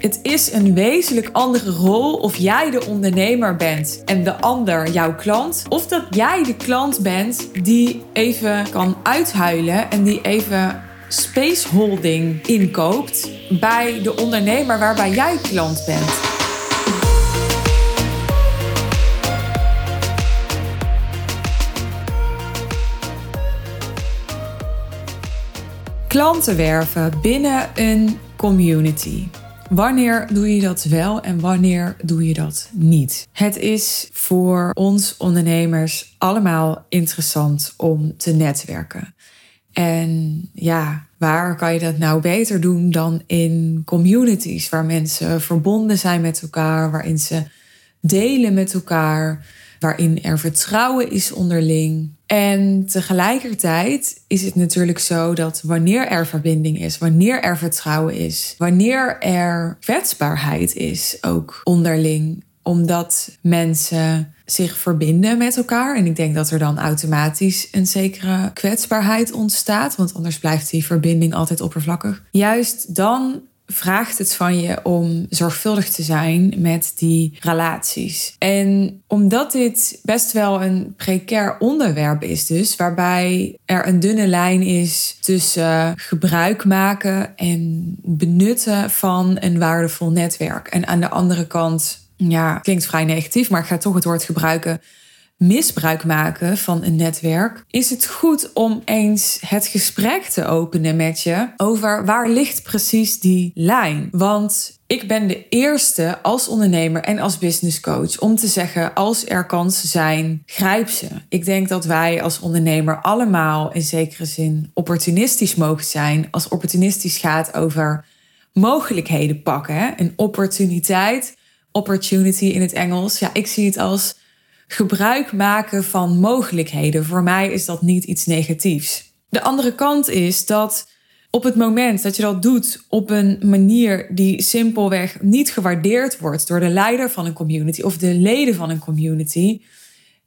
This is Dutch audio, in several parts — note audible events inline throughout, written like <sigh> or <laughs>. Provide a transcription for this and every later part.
Het is een wezenlijk andere rol of jij de ondernemer bent en de ander jouw klant. Of dat jij de klant bent die even kan uithuilen en die even space holding inkoopt bij de ondernemer waarbij jij klant bent. Klanten werven binnen een community. Wanneer doe je dat wel en wanneer doe je dat niet? Het is voor ons ondernemers allemaal interessant om te netwerken. En ja, waar kan je dat nou beter doen dan in communities waar mensen verbonden zijn met elkaar, waarin ze delen met elkaar, waarin er vertrouwen is onderling. En tegelijkertijd is het natuurlijk zo dat wanneer er verbinding is, wanneer er vertrouwen is, wanneer er kwetsbaarheid is, ook onderling, omdat mensen zich verbinden met elkaar. En ik denk dat er dan automatisch een zekere kwetsbaarheid ontstaat, want anders blijft die verbinding altijd oppervlakkig. Juist dan vraagt het van je om zorgvuldig te zijn met die relaties. En omdat dit best wel een precair onderwerp is, dus waarbij er een dunne lijn is tussen gebruik maken en benutten van een waardevol netwerk. En aan de andere kant, ja, klinkt vrij negatief, maar ik ga toch het woord gebruiken misbruik maken van een netwerk, is het goed om eens het gesprek te openen met je over waar ligt precies die lijn. Want ik ben de eerste als ondernemer en als business coach om te zeggen: als er kansen zijn, grijp ze. Ik denk dat wij als ondernemer allemaal in zekere zin opportunistisch mogen zijn. Als opportunistisch gaat over mogelijkheden pakken. Een opportuniteit, opportunity in het Engels. Ja, ik zie het als gebruik maken van mogelijkheden. Voor mij is dat niet iets negatiefs. De andere kant is dat op het moment dat je dat doet op een manier die simpelweg niet gewaardeerd wordt door de leider van een community of de leden van een community.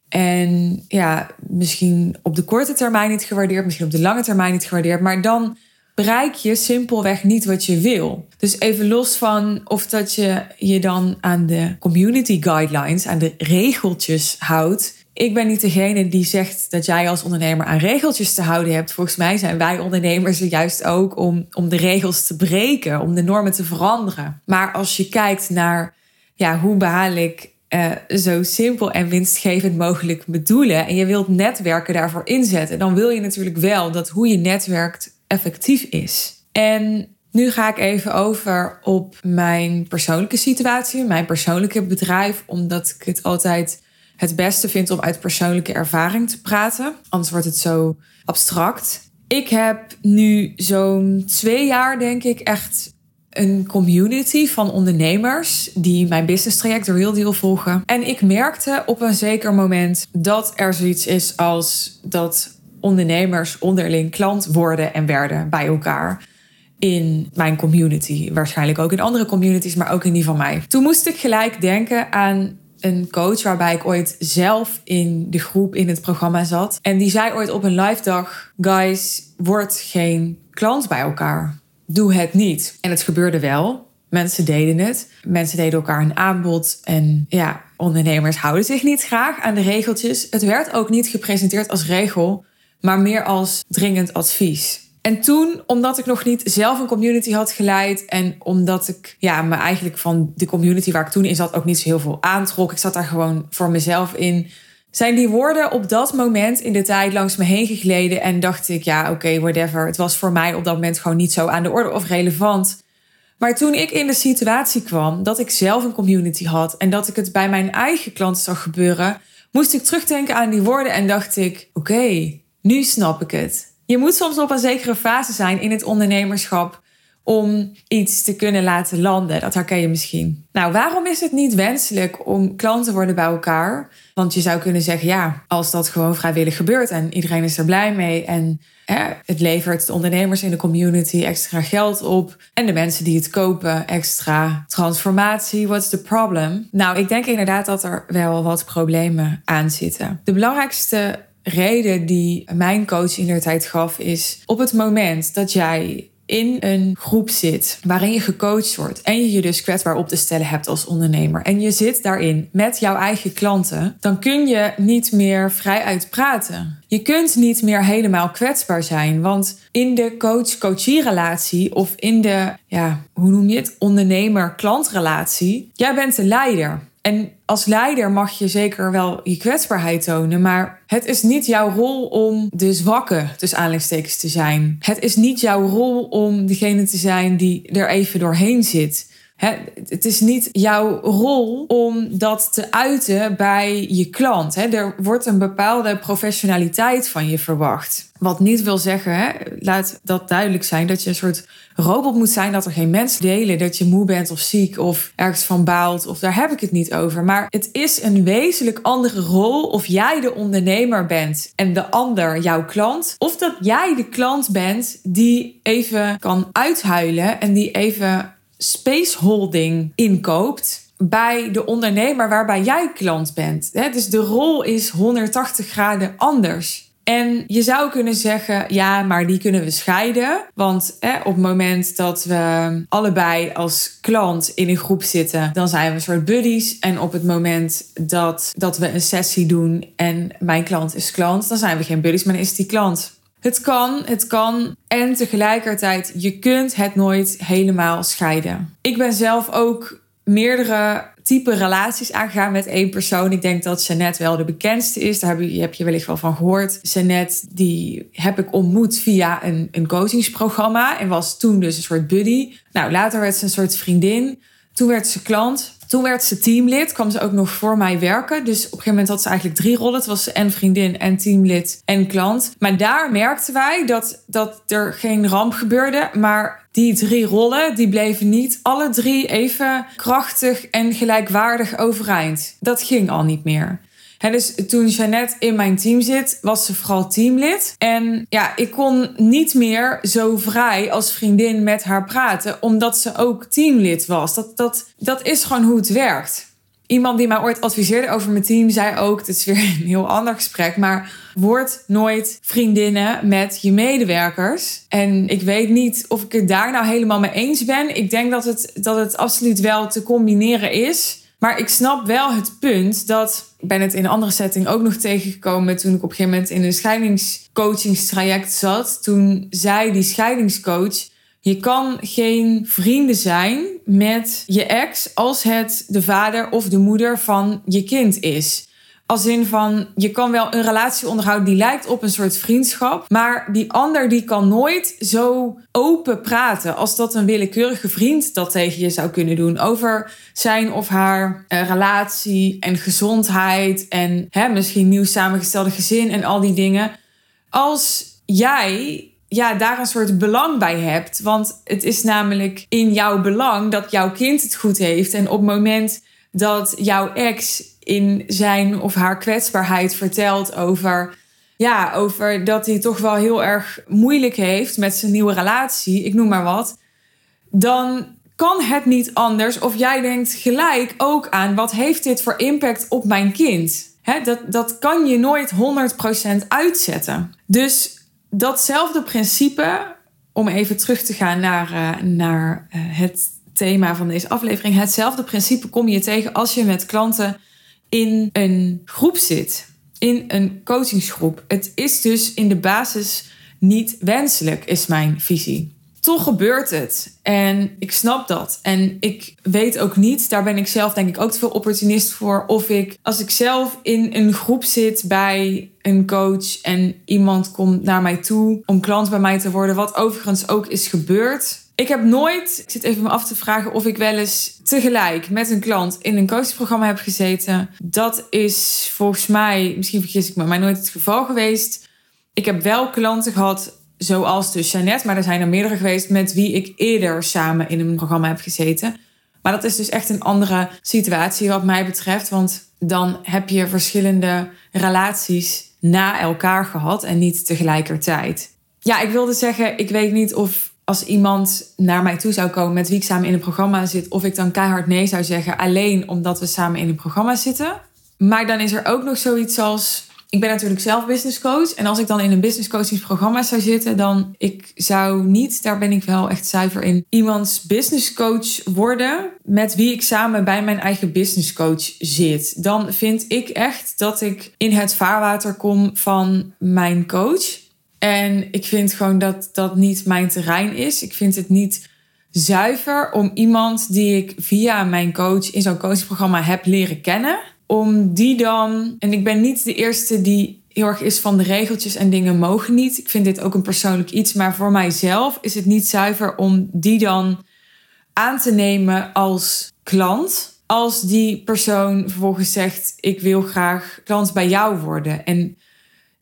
En ja, misschien op de korte termijn niet gewaardeerd, misschien op de lange termijn niet gewaardeerd, maar dan bereik je simpelweg niet wat je wil. Dus even los van of dat je je dan aan de community guidelines, aan de regeltjes houdt. Ik ben niet degene die zegt dat jij als ondernemer aan regeltjes te houden hebt. Volgens mij zijn wij ondernemers er juist ook om, om de regels te breken, om de normen te veranderen. Maar als je kijkt naar ja, hoe behaal ik uh, zo simpel en winstgevend mogelijk bedoelen en je wilt netwerken daarvoor inzetten, dan wil je natuurlijk wel dat hoe je netwerkt effectief is. En nu ga ik even over op mijn persoonlijke situatie, mijn persoonlijke bedrijf, omdat ik het altijd het beste vind om uit persoonlijke ervaring te praten. Anders wordt het zo abstract. Ik heb nu zo'n twee jaar, denk ik, echt een community van ondernemers die mijn business traject, Real Deal, volgen. En ik merkte op een zeker moment dat er zoiets is als dat ondernemers onderling klant worden en werden bij elkaar. In mijn community. Waarschijnlijk ook in andere communities, maar ook in die van mij. Toen moest ik gelijk denken aan een coach waarbij ik ooit zelf in de groep in het programma zat. En die zei ooit op een live dag: Guys, word geen klant bij elkaar. Doe het niet. En het gebeurde wel. Mensen deden het. Mensen deden elkaar een aanbod. En ja, ondernemers houden zich niet graag aan de regeltjes. Het werd ook niet gepresenteerd als regel maar meer als dringend advies. En toen, omdat ik nog niet zelf een community had geleid en omdat ik ja, me eigenlijk van de community waar ik toen in zat ook niet zo heel veel aantrok, ik zat daar gewoon voor mezelf in, zijn die woorden op dat moment in de tijd langs me heen gegleden en dacht ik, ja, oké, whatever. Het was voor mij op dat moment gewoon niet zo aan de orde of relevant. Maar toen ik in de situatie kwam dat ik zelf een community had en dat ik het bij mijn eigen klanten zag gebeuren, moest ik terugdenken aan die woorden en dacht ik, oké, nu snap ik het. Je moet soms op een zekere fase zijn in het ondernemerschap om iets te kunnen laten landen. Dat herken je misschien. Nou, waarom is het niet wenselijk om klant te worden bij elkaar? Want je zou kunnen zeggen, ja, als dat gewoon vrijwillig gebeurt en iedereen is er blij mee en hè, het levert de ondernemers in de community extra geld op en de mensen die het kopen extra transformatie, what's the problem? Nou, ik denk inderdaad dat er wel wat problemen aan zitten. De belangrijkste reden die mijn coach in de tijd gaf is op het moment dat jij in een groep zit waarin je gecoacht wordt en je je dus kwetsbaar op te stellen hebt als ondernemer en je zit daarin met jouw eigen klanten, dan kun je niet meer vrij praten. Je kunt niet meer helemaal kwetsbaar zijn, want in de coach-coachie relatie of in de, ja, hoe noem je het, ondernemer-klantrelatie, jij bent de leider. En als leider mag je zeker wel je kwetsbaarheid tonen, maar het is niet jouw rol om de zwakke, tussen aanleidingstekens, te zijn. Het is niet jouw rol om degene te zijn die er even doorheen zit. Het is niet jouw rol om dat te uiten bij je klant. Er wordt een bepaalde professionaliteit van je verwacht. Wat niet wil zeggen, laat dat duidelijk zijn, dat je een soort robot moet zijn, dat er geen mensen delen, dat je moe bent of ziek of ergens van baalt, of daar heb ik het niet over. Maar het is een wezenlijk andere rol of jij de ondernemer bent en de ander jouw klant, of dat jij de klant bent die even kan uithuilen en die even spaceholding inkoopt bij de ondernemer waarbij jij klant bent. Dus de rol is 180 graden anders. En je zou kunnen zeggen, ja, maar die kunnen we scheiden. Want op het moment dat we allebei als klant in een groep zitten, dan zijn we een soort buddies. En op het moment dat, dat we een sessie doen en mijn klant is klant, dan zijn we geen buddies, maar dan is die klant. Het kan, het kan. En tegelijkertijd, je kunt het nooit helemaal scheiden. Ik ben zelf ook meerdere type relaties aangegaan met één persoon. Ik denk dat Jeannette wel de bekendste is. Daar heb je, heb je wellicht wel van gehoord. Jeannette, die heb ik ontmoet via een, een coachingsprogramma. En was toen dus een soort buddy. Nou, later werd ze een soort vriendin. Toen werd ze klant. Toen werd ze teamlid, kwam ze ook nog voor mij werken. Dus op een gegeven moment had ze eigenlijk drie rollen. Het was en vriendin en teamlid en klant. Maar daar merkten wij dat, dat er geen ramp gebeurde. Maar die drie rollen, die bleven niet alle drie even krachtig en gelijkwaardig overeind. Dat ging al niet meer dus toen Jeannette in mijn team zit, was ze vooral teamlid. En ja, ik kon niet meer zo vrij als vriendin met haar praten, omdat ze ook teamlid was. Dat, dat, dat is gewoon hoe het werkt. Iemand die mij ooit adviseerde over mijn team zei ook: het is weer <laughs> een heel ander gesprek, maar word nooit vriendinnen met je medewerkers. En ik weet niet of ik het daar nou helemaal mee eens ben. Ik denk dat het, dat het absoluut wel te combineren is. Maar ik snap wel het punt dat. Ik ben het in een andere setting ook nog tegengekomen toen ik op een gegeven moment in een scheidingscoachingstraject zat. Toen zei die scheidingscoach. Je kan geen vrienden zijn met je ex als het de vader of de moeder van je kind is. Als in van, je kan wel een relatie onderhouden die lijkt op een soort vriendschap. Maar die ander die kan nooit zo open praten als dat een willekeurige vriend dat tegen je zou kunnen doen. Over zijn of haar uh, relatie en gezondheid en hè, misschien nieuw samengestelde gezin en al die dingen. Als jij ja, daar een soort belang bij hebt. Want het is namelijk in jouw belang dat jouw kind het goed heeft. En op het moment dat jouw ex in zijn of haar kwetsbaarheid vertelt over, ja, over dat hij toch wel heel erg moeilijk heeft met zijn nieuwe relatie, ik noem maar wat, dan kan het niet anders of jij denkt gelijk ook aan wat heeft dit voor impact op mijn kind. He, dat, dat kan je nooit 100% uitzetten. Dus datzelfde principe, om even terug te gaan naar, uh, naar uh, het thema van deze aflevering. Hetzelfde principe kom je tegen als je met klanten in een groep zit, in een coachingsgroep. Het is dus in de basis niet wenselijk, is mijn visie. Toch gebeurt het. En ik snap dat. En ik weet ook niet, daar ben ik zelf denk ik ook te veel opportunist voor, of ik, als ik zelf in een groep zit bij een coach en iemand komt naar mij toe om klant bij mij te worden, wat overigens ook is gebeurd, ik heb nooit, ik zit even me af te vragen of ik wel eens tegelijk met een klant in een coachprogramma heb gezeten. Dat is volgens mij, misschien vergis ik me, maar nooit het geval geweest. Ik heb wel klanten gehad, zoals dus Jeannette, maar er zijn er meerdere geweest met wie ik eerder samen in een programma heb gezeten. Maar dat is dus echt een andere situatie wat mij betreft, want dan heb je verschillende relaties na elkaar gehad en niet tegelijkertijd. Ja, ik wilde zeggen, ik weet niet of als iemand naar mij toe zou komen met wie ik samen in een programma zit, of ik dan keihard nee zou zeggen, alleen omdat we samen in een programma zitten. Maar dan is er ook nog zoiets als ik ben natuurlijk zelf business coach. En als ik dan in een business coachingsprogramma zou zitten, dan ik zou niet, daar ben ik wel echt zuiver in, iemands business coach worden met wie ik samen bij mijn eigen business coach zit. Dan vind ik echt dat ik in het vaarwater kom van mijn coach. En ik vind gewoon dat dat niet mijn terrein is. Ik vind het niet zuiver om iemand die ik via mijn coach in zo'n coachprogramma heb leren kennen, om die dan. En ik ben niet de eerste die heel erg is van de regeltjes en dingen mogen niet. Ik vind dit ook een persoonlijk iets, maar voor mijzelf is het niet zuiver om die dan aan te nemen als klant. Als die persoon vervolgens zegt: Ik wil graag klant bij jou worden. En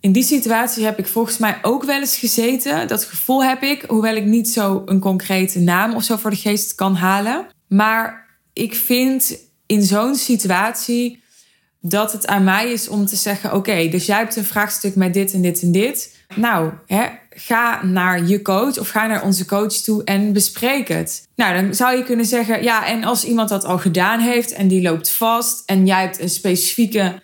in die situatie heb ik volgens mij ook wel eens gezeten. Dat gevoel heb ik, hoewel ik niet zo een concrete naam of zo voor de geest kan halen. Maar ik vind in zo'n situatie dat het aan mij is om te zeggen: Oké, dus jij hebt een vraagstuk met dit en dit en dit. Nou, hè, ga naar je coach of ga naar onze coach toe en bespreek het. Nou, dan zou je kunnen zeggen: Ja, en als iemand dat al gedaan heeft en die loopt vast en jij hebt een specifieke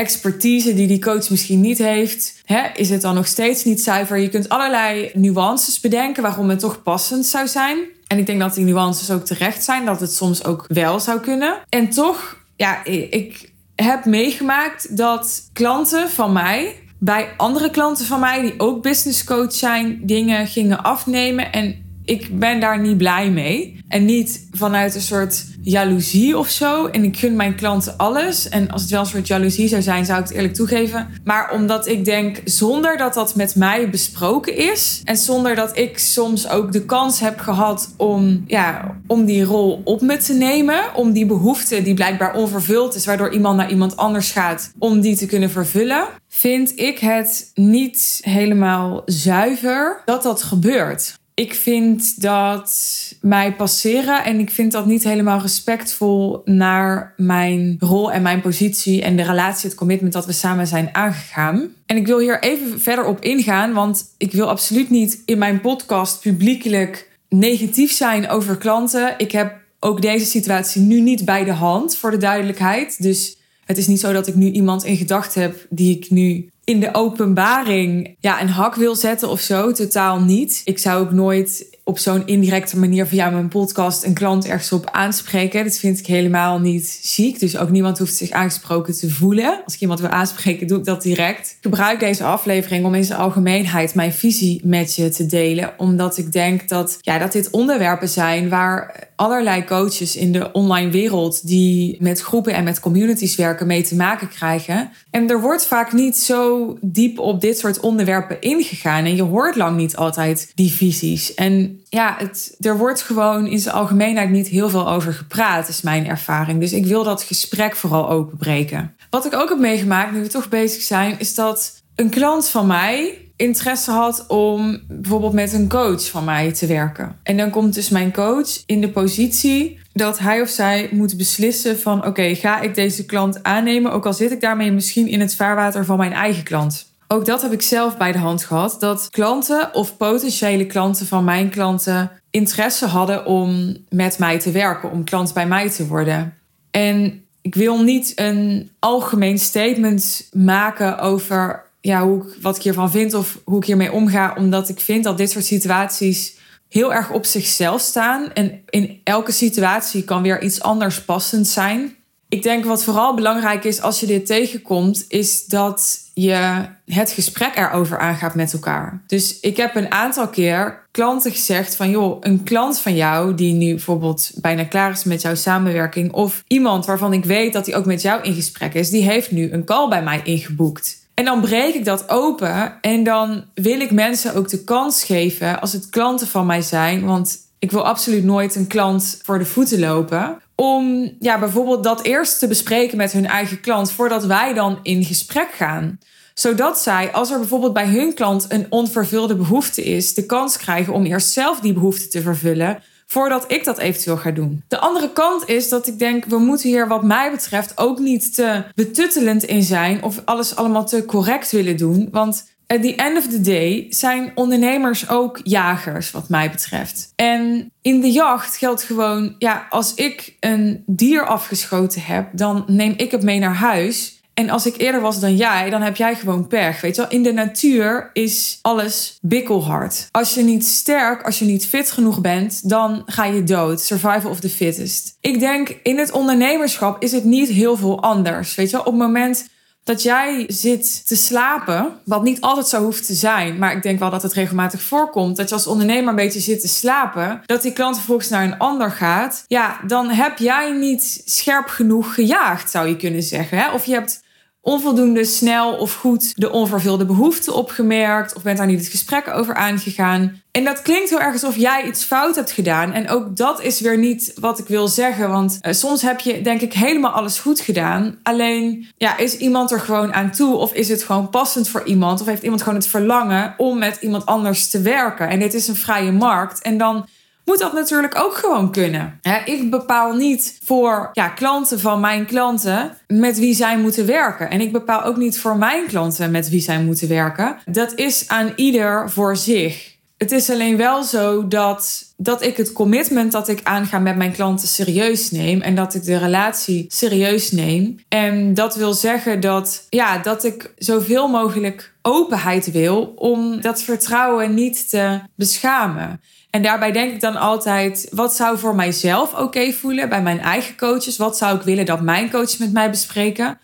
expertise die die coach misschien niet heeft, hè, is het dan nog steeds niet zuiver. Je kunt allerlei nuances bedenken waarom het toch passend zou zijn. En ik denk dat die nuances ook terecht zijn, dat het soms ook wel zou kunnen. En toch, ja, ik heb meegemaakt dat klanten van mij bij andere klanten van mij die ook business coach zijn, dingen gingen afnemen en ik ben daar niet blij mee. En niet vanuit een soort jaloezie of zo. En ik gun mijn klanten alles. En als het wel een soort jaloezie zou zijn, zou ik het eerlijk toegeven. Maar omdat ik denk, zonder dat dat met mij besproken is. En zonder dat ik soms ook de kans heb gehad om, ja, om die rol op me te nemen. Om die behoefte die blijkbaar onvervuld is, waardoor iemand naar iemand anders gaat, om die te kunnen vervullen. Vind ik het niet helemaal zuiver dat dat gebeurt ik vind dat mij passeren en ik vind dat niet helemaal respectvol naar mijn rol en mijn positie en de relatie, het commitment dat we samen zijn aangegaan. En ik wil hier even verder op ingaan, want ik wil absoluut niet in mijn podcast publiekelijk negatief zijn over klanten. Ik heb ook deze situatie nu niet bij de hand, voor de duidelijkheid. Dus het is niet zo dat ik nu iemand in gedachten heb die ik nu in de openbaring ja, een hak wil zetten of zo. Totaal niet. Ik zou ook nooit op zo'n indirecte manier via mijn podcast een klant ergens op aanspreken. Dat vind ik helemaal niet ziek. Dus ook niemand hoeft zich aangesproken te voelen. Als ik iemand wil aanspreken, doe ik dat direct. Ik gebruik deze aflevering om in zijn algemeenheid mijn visie met je te delen. Omdat ik denk dat, ja, dat dit onderwerpen zijn waar allerlei coaches in de online wereld die met groepen en met communities werken mee te maken krijgen. En er wordt vaak niet zo diep op dit soort onderwerpen ingegaan. En je hoort lang niet altijd die visies. En ja, het, er wordt gewoon in zijn algemeenheid niet heel veel over gepraat, is mijn ervaring. Dus ik wil dat gesprek vooral openbreken. Wat ik ook heb meegemaakt, nu we toch bezig zijn, is dat een klant van mij interesse had om bijvoorbeeld met een coach van mij te werken. En dan komt dus mijn coach in de positie dat hij of zij moet beslissen van oké, ga ik deze klant aannemen, ook al zit ik daarmee misschien in het vaarwater van mijn eigen klant. Ook dat heb ik zelf bij de hand gehad, dat klanten of potentiële klanten van mijn klanten interesse hadden om met mij te werken, om klant bij mij te worden. En ik wil niet een algemeen statement maken over ja, hoe ik, wat ik hiervan vind of hoe ik hiermee omga. Omdat ik vind dat dit soort situaties heel erg op zichzelf staan. En in elke situatie kan weer iets anders passend zijn. Ik denk wat vooral belangrijk is als je dit tegenkomt, is dat je het gesprek erover aangaat met elkaar. Dus ik heb een aantal keer klanten gezegd van joh, een klant van jou die nu bijvoorbeeld bijna klaar is met jouw samenwerking of iemand waarvan ik weet dat hij ook met jou in gesprek is, die heeft nu een call bij mij ingeboekt. En dan breek ik dat open en dan wil ik mensen ook de kans geven als het klanten van mij zijn. Want ik wil absoluut nooit een klant voor de voeten lopen. Om ja, bijvoorbeeld dat eerst te bespreken met hun eigen klant voordat wij dan in gesprek gaan. Zodat zij, als er bijvoorbeeld bij hun klant een onvervulde behoefte is, de kans krijgen om eerst zelf die behoefte te vervullen voordat ik dat eventueel ga doen. De andere kant is dat ik denk, we moeten hier wat mij betreft ook niet te betuttelend in zijn of alles allemaal te correct willen doen. Want at the end of the day zijn ondernemers ook jagers, wat mij betreft. En in de jacht geldt gewoon, ja, als ik een dier afgeschoten heb, dan neem ik het mee naar huis. En als ik eerder was dan jij, dan heb jij gewoon pech. Weet je wel, in de natuur is alles bikkelhard. Als je niet sterk, als je niet fit genoeg bent, dan ga je dood. Survival of the fittest. Ik denk in het ondernemerschap is het niet heel veel anders. Weet je wel, op het moment dat jij zit te slapen, wat niet altijd zo hoeft te zijn, maar ik denk wel dat het regelmatig voorkomt, dat je als ondernemer een beetje zit te slapen, dat die klant vervolgens naar een ander gaat, ja, dan heb jij niet scherp genoeg gejaagd, zou je kunnen zeggen. Hè? Of je hebt onvoldoende snel of goed de onvervulde behoefte opgemerkt of bent daar niet het gesprek over aangegaan. En dat klinkt heel erg alsof jij iets fout hebt gedaan. En ook dat is weer niet wat ik wil zeggen, want uh, soms heb je denk ik helemaal alles goed gedaan. Alleen ja, is iemand er gewoon aan toe of is het gewoon passend voor iemand of heeft iemand gewoon het verlangen om met iemand anders te werken? En dit is een vrije markt en dan moet dat natuurlijk ook gewoon kunnen. ik bepaal niet voor ja, klanten van mijn klanten met wie zij moeten werken. En ik bepaal ook niet voor mijn klanten met wie zij moeten werken. Dat is aan ieder voor zich. Het is alleen wel zo dat, dat ik het commitment dat ik aanga met mijn klanten serieus neem. En dat ik de relatie serieus neem. En dat wil zeggen dat, ja, dat ik zoveel mogelijk openheid wil om dat vertrouwen niet te beschamen. En daarbij denk ik dan altijd, wat zou voor mijzelf oké voelen bij mijn eigen coaches? Wat zou ik willen dat mijn coaches met mij bespreken?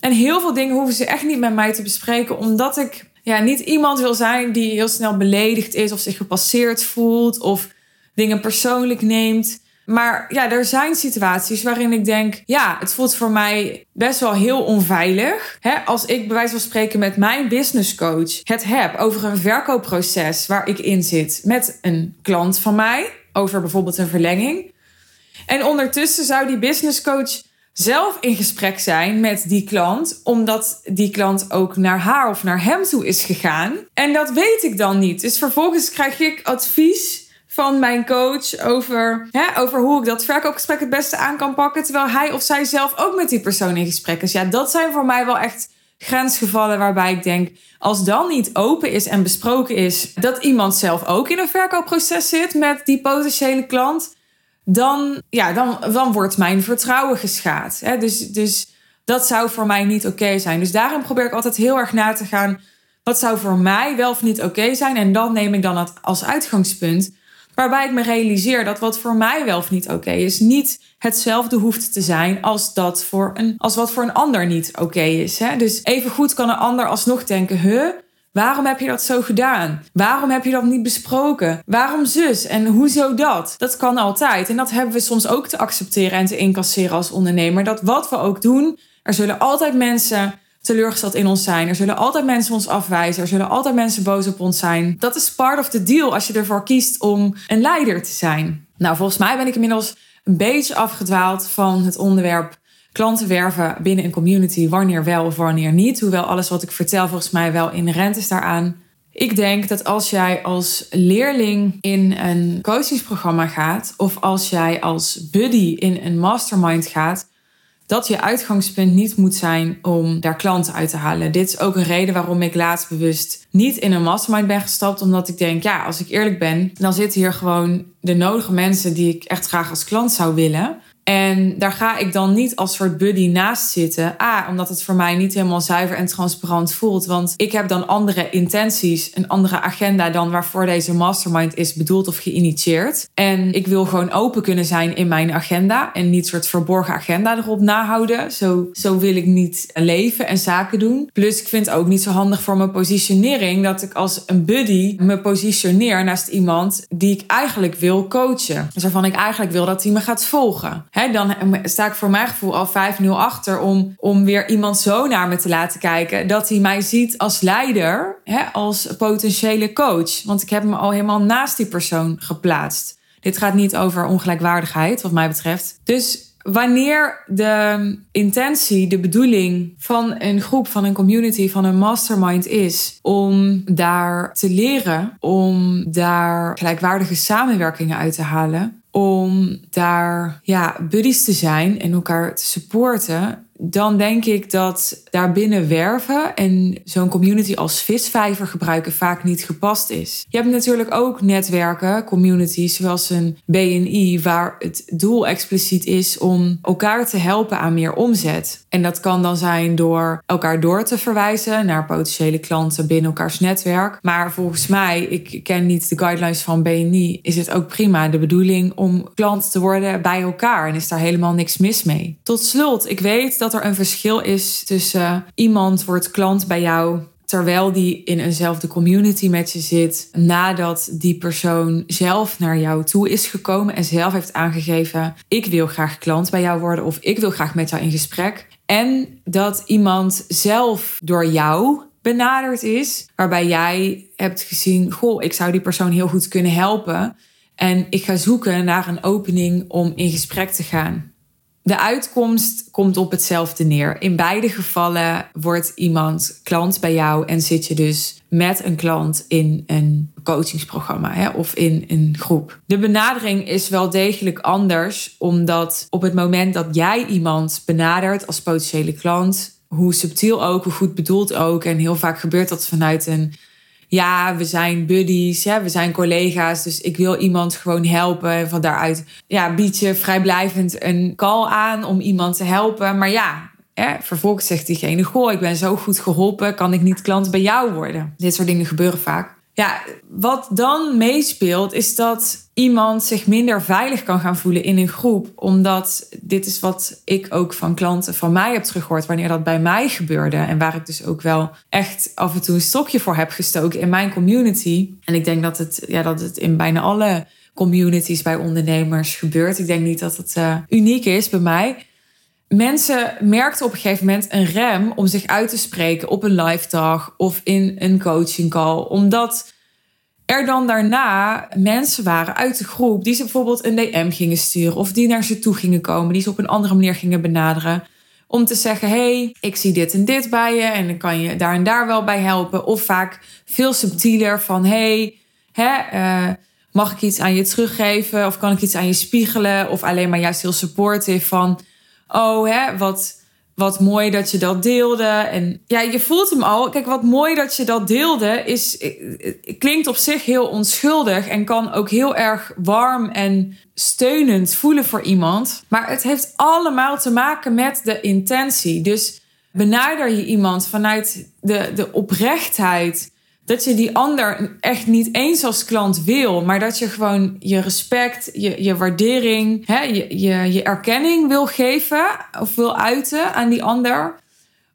En heel veel dingen hoeven ze echt niet met mij te bespreken, omdat ik ja, niet iemand wil zijn die heel snel beledigd is of zich gepasseerd voelt of dingen persoonlijk neemt. Maar ja, er zijn situaties waarin ik denk, ja, het voelt voor mij best wel heel onveilig. Hè? Als ik bij wijze van spreken met mijn business coach het heb over een verkoopproces waar ik in zit met een klant van mij, over bijvoorbeeld een verlenging. En ondertussen zou die business coach zelf in gesprek zijn met die klant, omdat die klant ook naar haar of naar hem toe is gegaan. En dat weet ik dan niet. Dus vervolgens krijg ik advies van mijn coach over, hè, over hoe ik dat verkoopgesprek het beste aan kan pakken. Terwijl hij of zij zelf ook met die persoon in gesprek is. Ja, dat zijn voor mij wel echt grensgevallen waarbij ik denk, als dan niet open is en besproken is dat iemand zelf ook in een verkoopproces zit met die potentiële klant, dan, ja, dan, dan wordt mijn vertrouwen geschaad. Hè? Dus, dus dat zou voor mij niet oké zijn. Dus daarom probeer ik altijd heel erg na te gaan. Wat zou voor mij wel of niet oké zijn? En dan neem ik dan als uitgangspunt. Waarbij ik me realiseer dat wat voor mij wel of niet oké is, niet hetzelfde hoeft te zijn als, dat voor een, als wat voor een ander niet oké is. Hè? Dus even goed kan een ander alsnog denken: huh, waarom heb je dat zo gedaan? Waarom heb je dat niet besproken? Waarom zus? En hoezo dat? Dat kan altijd. En dat hebben we soms ook te accepteren en te incasseren als ondernemer. Dat wat we ook doen, er zullen altijd mensen teleurgesteld in ons zijn. Er zullen altijd mensen ons afwijzen. Er zullen altijd mensen boos op ons zijn. Dat is part of the deal als je ervoor kiest om een leider te zijn. Nou, volgens mij ben ik inmiddels een beetje afgedwaald van het onderwerp klanten werven binnen een community. Wanneer wel of wanneer niet. Hoewel alles wat ik vertel volgens mij wel inherent is daaraan. Ik denk dat als jij als leerling in een coachingsprogramma gaat, of als jij als buddy in een mastermind gaat, dat je uitgangspunt niet moet zijn om daar klanten uit te halen. Dit is ook een reden waarom ik laatst bewust niet in een mastermind ben gestapt. Omdat ik denk, ja, als ik eerlijk ben, dan zitten hier gewoon de nodige mensen die ik echt graag als klant zou willen. En daar ga ik dan niet als soort buddy naast zitten. A, omdat het voor mij niet helemaal zuiver en transparant voelt. Want ik heb dan andere intenties, een andere agenda dan waarvoor deze mastermind is bedoeld of geïnitieerd. En ik wil gewoon open kunnen zijn in mijn agenda en niet soort verborgen agenda erop nahouden. Zo, zo wil ik niet leven en zaken doen. Plus, ik vind het ook niet zo handig voor mijn positionering dat ik als een buddy me positioneer naast iemand die ik eigenlijk wil coachen. Dus waarvan ik eigenlijk wil dat hij me gaat volgen dan sta ik voor mijn gevoel al 5-0 achter om, om weer iemand zo naar me te laten kijken. Dat hij mij ziet als leider, als potentiële coach. Want ik heb me al helemaal naast die persoon geplaatst. Dit gaat niet over ongelijkwaardigheid, wat mij betreft. Dus wanneer de intentie, de bedoeling van een groep, van een community, van een mastermind is om daar te leren, om daar gelijkwaardige samenwerkingen uit te halen, om daar ja, buddies te zijn en elkaar te supporten, dan denk ik dat daarbinnen werven en zo'n community als visvijver gebruiken vaak niet gepast is. Je hebt natuurlijk ook netwerken, communities zoals een BNI, waar het doel expliciet is om elkaar te helpen aan meer omzet. En dat kan dan zijn door elkaar door te verwijzen naar potentiële klanten binnen elkaars netwerk. Maar volgens mij, ik ken niet de guidelines van BNI, is het ook prima de bedoeling om klant te worden bij elkaar en is daar helemaal niks mis mee. Tot slot, ik weet dat er een verschil is tussen iemand wordt klant bij jou terwijl die in eenzelfde community met je zit, nadat die persoon zelf naar jou toe is gekomen en zelf heeft aangegeven: ik wil graag klant bij jou worden of ik wil graag met jou in gesprek. En dat iemand zelf door jou benaderd is, waarbij jij hebt gezien: goh, ik zou die persoon heel goed kunnen helpen. En ik ga zoeken naar een opening om in gesprek te gaan. De uitkomst komt op hetzelfde neer. In beide gevallen wordt iemand klant bij jou en zit je dus met een klant in een coachingsprogramma hè, of in een groep. De benadering is wel degelijk anders, omdat op het moment dat jij iemand benadert als potentiële klant, hoe subtiel ook, hoe goed bedoeld ook, en heel vaak gebeurt dat vanuit een ja, we zijn buddies, we zijn collega's, dus ik wil iemand gewoon helpen. En van daaruit ja, bied je vrijblijvend een call aan om iemand te helpen. Maar ja, hè, vervolgens zegt diegene, goh, ik ben zo goed geholpen, kan ik niet klant bij jou worden? Dit soort dingen gebeuren vaak. Ja, wat dan meespeelt is dat iemand zich minder veilig kan gaan voelen in een groep. Omdat dit is wat ik ook van klanten van mij heb teruggehoord wanneer dat bij mij gebeurde. En waar ik dus ook wel echt af en toe een stokje voor heb gestoken in mijn community. En ik denk dat het, ja, dat het in bijna alle communities bij ondernemers gebeurt. Ik denk niet dat het uh, uniek is bij mij mensen merkten op een gegeven moment een rem om zich uit te spreken op een live dag of in een coaching call. Omdat er dan daarna mensen waren uit de groep die ze bijvoorbeeld een DM gingen sturen of die naar ze toe gingen komen, die ze op een andere manier gingen benaderen. Om te zeggen: hey, ik zie dit en dit bij je en dan kan je daar en daar wel bij helpen. Of vaak veel subtieler van: hey, uh, mag ik iets aan je teruggeven? Of kan ik iets aan je spiegelen? Of alleen maar juist heel supportive van oh, hè, wat, wat mooi dat je dat deelde. En ja, je voelt hem al. Kijk, wat mooi dat je dat deelde, is, eh, klinkt op zich heel onschuldig en kan ook heel erg warm en steunend voelen voor iemand. Maar het heeft allemaal te maken met de intentie. Dus benader je iemand vanuit de, de oprechtheid dat je die ander echt niet eens als klant wil, maar dat je gewoon je respect, je, je waardering, hè, je, je, je erkenning wil geven of wil uiten aan die ander?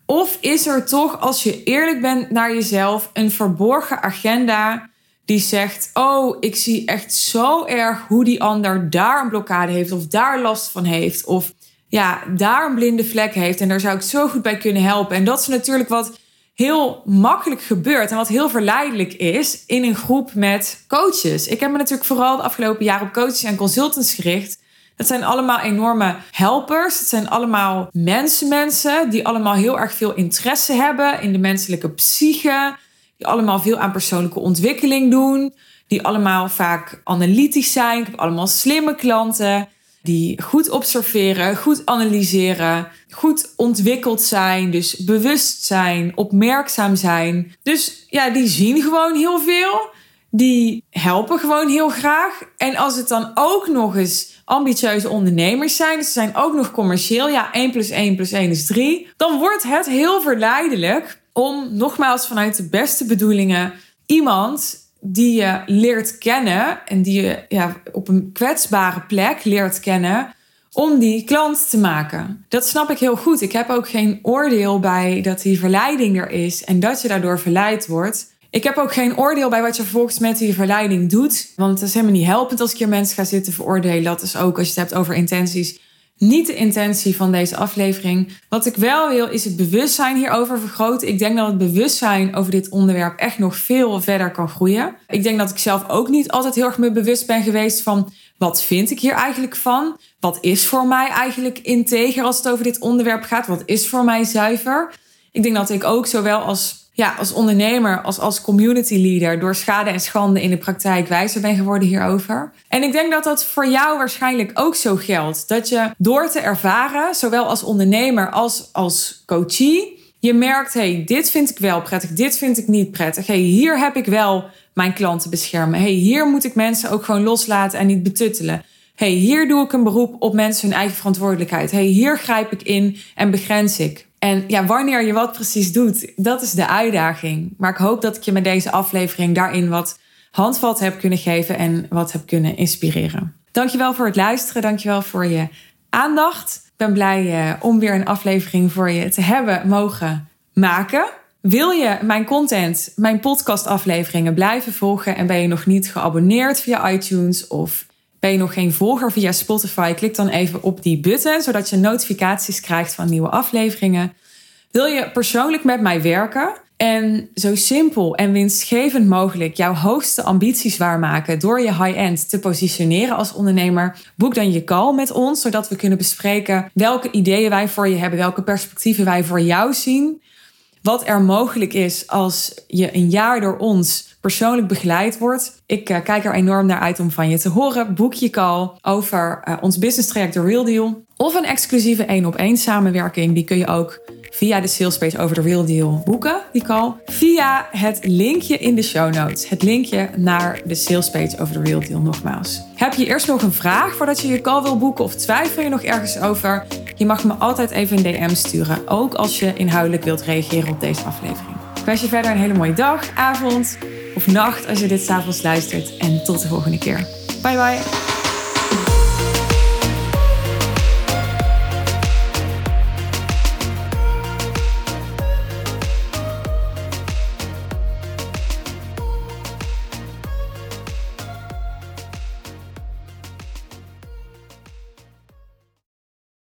Of is er toch, als je eerlijk bent naar jezelf, een verborgen agenda die zegt: Oh, ik zie echt zo erg hoe die ander daar een blokkade heeft, of daar last van heeft, of ja, daar een blinde vlek heeft en daar zou ik zo goed bij kunnen helpen. En dat is natuurlijk wat heel makkelijk gebeurt en wat heel verleidelijk is in een groep met coaches. Ik heb me natuurlijk vooral de afgelopen jaren op coaches en consultants gericht. Dat zijn allemaal enorme helpers. Het zijn allemaal mensenmensen die allemaal heel erg veel interesse hebben in de menselijke psyche. Die allemaal veel aan persoonlijke ontwikkeling doen. Die allemaal vaak analytisch zijn. Ik heb allemaal slimme klanten die goed observeren, goed analyseren, goed ontwikkeld zijn, dus bewust zijn, opmerkzaam zijn. Dus ja, die zien gewoon heel veel. Die helpen gewoon heel graag. En als het dan ook nog eens ambitieuze ondernemers zijn, dus ze zijn ook nog commercieel, ja, 1 plus 1 plus 1 is 3, dan wordt het heel verleidelijk om nogmaals vanuit de beste bedoelingen iemand die je leert kennen en die je ja, op een kwetsbare plek leert kennen om die klant te maken. Dat snap ik heel goed. Ik heb ook geen oordeel bij dat die verleiding er is en dat je daardoor verleid wordt. Ik heb ook geen oordeel bij wat je vervolgens met die verleiding doet. Want het is helemaal niet helpend als ik hier mensen ga zitten veroordelen. Dat is ook als je het hebt over intenties niet de intentie van deze aflevering. Wat ik wel wil, is het bewustzijn hierover vergroten. Ik denk dat het bewustzijn over dit onderwerp echt nog veel verder kan groeien. Ik denk dat ik zelf ook niet altijd heel erg me bewust ben geweest van wat vind ik hier eigenlijk van? Wat is voor mij eigenlijk integer als het over dit onderwerp gaat? Wat is voor mij zuiver? Ik denk dat ik ook zowel als ja, als ondernemer, als, als community leader door schade en schande in de praktijk wijzer ben geworden hierover. En ik denk dat dat voor jou waarschijnlijk ook zo geldt. Dat je door te ervaren, zowel als ondernemer als als coachie, je merkt, hey, dit vind ik wel prettig, dit vind ik niet prettig. Hey, hier heb ik wel mijn klanten beschermen. Hey, hier moet ik mensen ook gewoon loslaten en niet betuttelen. Hey, hier doe ik een beroep op mensen hun eigen verantwoordelijkheid. Hey, hier grijp ik in en begrens ik. En ja, wanneer je wat precies doet, dat is de uitdaging. Maar ik hoop dat ik je met deze aflevering daarin wat handvat heb kunnen geven en wat heb kunnen inspireren. Dankjewel voor het luisteren. Dankjewel voor je aandacht. Ik ben blij eh, om weer een aflevering voor je te hebben mogen maken. Wil je mijn content, mijn podcastafleveringen blijven volgen en ben je nog niet geabonneerd via iTunes of ben je nog geen volger via Spotify? Klik dan even op die button, zodat je notificaties krijgt van nieuwe afleveringen. Wil je persoonlijk met mij werken en zo simpel en winstgevend mogelijk jouw hoogste ambities waarmaken door je high-end te positioneren als ondernemer? Boek dan je call met ons, zodat we kunnen bespreken welke ideeën wij voor je hebben, welke perspectieven wij voor jou zien. Wat er mogelijk is als je een jaar door ons persoonlijk begeleid wordt. Ik uh, kijk er enorm naar uit om van je te horen. Boek je call over uh, ons business traject The Real Deal. Of een exclusieve één op één samenwerking. Die kun je ook via de salespage over The Real Deal boeken, die call. Via het linkje in de show notes. Het linkje naar de salespage over The Real Deal nogmaals. Heb je eerst nog een vraag voordat je je call wil boeken of twijfel je nog ergens over? Je mag me altijd even een DM sturen. Ook als je inhoudelijk wilt reageren op deze aflevering. Ik wens je verder een hele mooie dag, avond of nacht als je dit s'avonds luistert. En tot de volgende keer. Bye bye.